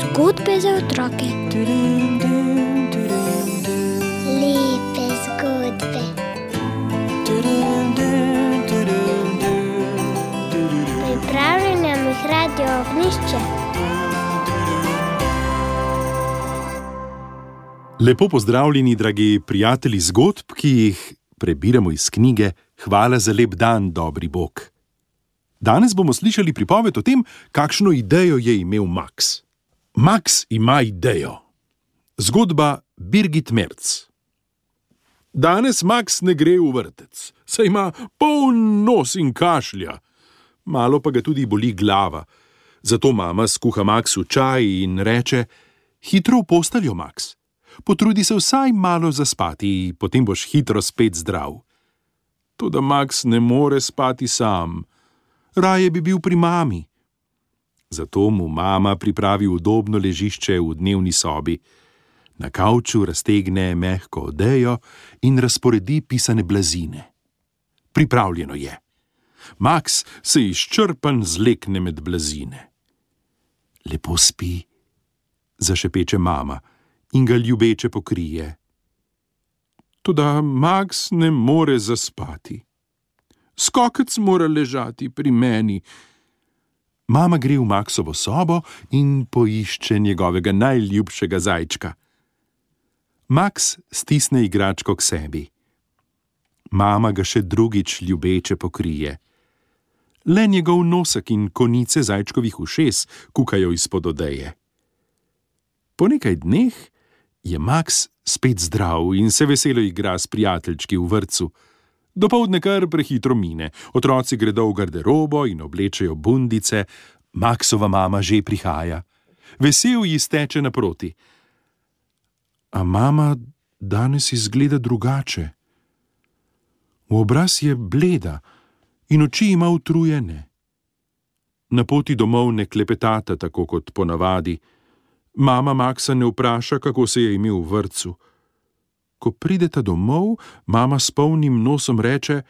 Zgodbe za otroke. Lepe zgodbe. Pripravljena jih radio ognišče. Lepo pozdravljeni, dragi prijatelji zgodb, ki jih prebiramo iz knjige Hvala za lep dan, dobri Bog. Danes bomo slišali pripoved o tem, kakšno idejo je imel Max. Max ima idejo. Zgodba Birgit Merc. Danes Max ne gre v vrtec, saj ima poln nos in kašlja, malo pa ga tudi boli glava. Zato mama skuha Maxu čaj in reče: Hitro v posteljo, Max. Potrudi se vsaj malo zaspati, potem boš hitro spet zdrav. Toda Max ne more spati sam, raje bi bil pri mami. Zato mu mama pripravi udobno ležišče v dnevni sobi. Na kavču raztegne mehko odejo in razporedi pisane blazine. Pripravljeno je. Max se izčrpan zlekne med blazine. Lepo spi, zašepeče mama in ga ljubeče pokrije. Toda Max ne more zaspati. Skokec mora ležati pri meni. Mama gre v Maxovo sobo in poišče njegovega najljubšega zajčka. Max stisne igračko k sebi. Mama ga še drugič ljubeče pokrije. Le njegov nosek in konice zajčkovih ušes kukajo izpod odeje. Po nekaj dneh je Max spet zdrav in se veselo igra s prijateljčki v vrtu. Dopoldne kar prehitro mine, otroci gredo v garderobo in oblečejo bundice, Maxova mama že prihaja. Vesel ji steče naproti. A mama danes izgleda drugače. V obraz je bleda in oči ima utrujene. Na poti domov ne klepetata tako kot ponavadi. Mama Maxa ne vpraša, kako se je imel v vrtu. Ko prideta domov, mama s polnim nosom reče: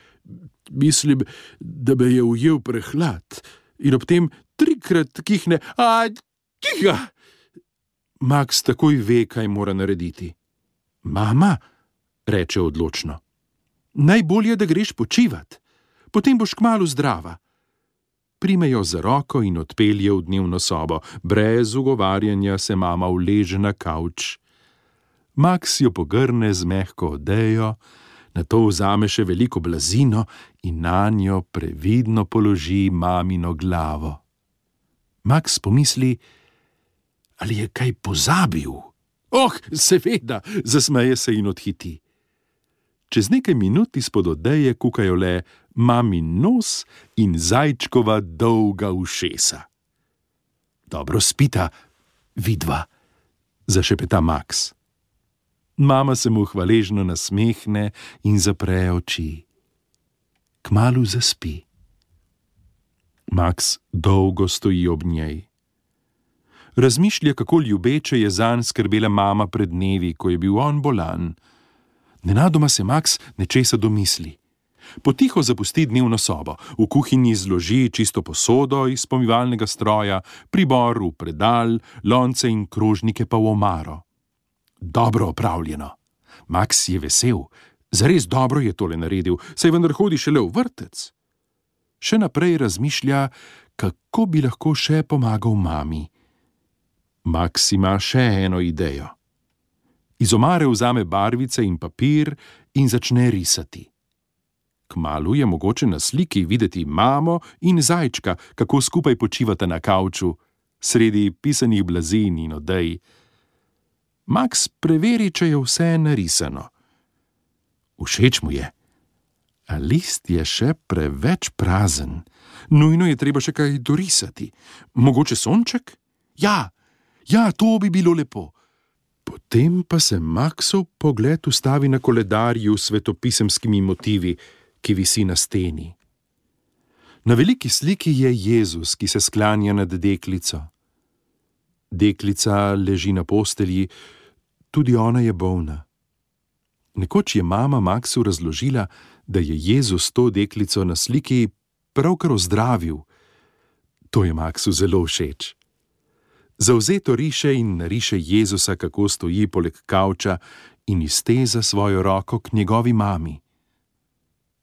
Mislim, da me je ujel prehlad, in ob tem trikrat kihne: A, tiha! Max takoj ve, kaj mora narediti. Mama, reče odločno: Najbolje, da greš počivat, potem boš kmalo zdrava. Prime jo za roko in odpelje v dnevno sobo, brez ugovarjanja se mama uleže na kavč. Max jo pogrne z mehko odejo, na to vzame še veliko blazino in na njo previdno položi mamino glavo. Max pomisli, ali je kaj pozabil. Oh, seveda, zasmeje se in odhiti. Čez nekaj minut izpod odeje kukajo le mami nos in zajčkova dolga ušesa. Dobro spita, vidva, zašepeta Max. Mama se mu hvaležno nasmehne in zapre oči. Kmalu zaspi. Max dolgo stoji ob njej. Razmišlja, kako ljubeče je zanj skrbela mama pred dnevi, ko je bil on bolan. Nenadoma se Max nečesa domisli. Potiho zapusti dnevno sobo, v kuhinji zloži čisto posodo iz pomivalnega stroja, pribor v predal, lonce in krožnike pa v omaro. Dobro opravljeno. Max je vesel, zares dobro je tole naredil, saj vendar hodi šele v vrtec. Še naprej razmišlja, kako bi lahko še pomagal mami. Max ima še eno idejo. Iz omare vzame barvice in papir in začne risati. Kmalu je mogoče na sliki videti mamo in zajčka, kako skupaj počivata na kavču, sredi pisanih blazin in odej. Max preveri, če je vse narisano. Všeč mu je. A list je še preveč prazen. Nujno je treba še kaj dorisati. Mogoče sonček? Ja, ja, to bi bilo lepo. Potem pa se Maxov pogled ustavi na koledarju s svetopisemskimi motivi, ki visi na steni. Na veliki sliki je Jezus, ki se sklanja nad deklico. Deklica leži na postelji, tudi ona je bolna. Nekoč je mama Maxu razložila, da je Jezus to deklico na sliki pravkar ozdravil To je Maksu zelo všeč. Zauzeto riše in nariše Jezusa, kako stoji poleg kavča in izteza svojo roko k njegovi mami.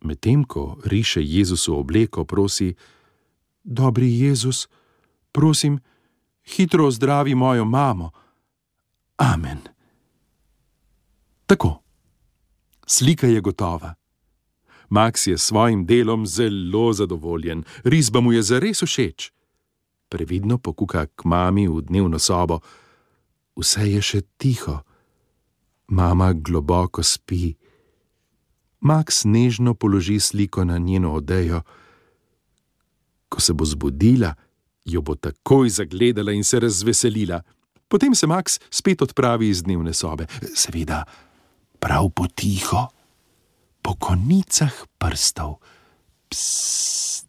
Medtem ko riše Jezusu obleko, prosi: Dobri Jezus, prosim, hitro zdravi mojo mamo. Amen. Tako, slika je gotova. Max je s svojim delom zelo zadovoljen, risba mu je zares všeč. Previdno pokuka k mami v dnevno sobo. Vse je še tiho. Mama globoko spi. Max nežno položi sliko na njeno odejo. Ko se bo zbudila, jo bo takoj zagledala in se razveselila. Potem se Max spet odpravi iz dnevne sobe, seveda, prav potiho, po konicah prstov. Psst.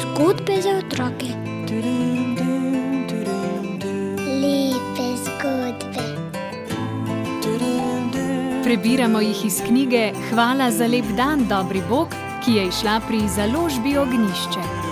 Zgodbe za otroke. Prebiramo jih iz knjige Hvala za lep dan, dobri Bog, ki je izšla pri založbi Ognišče.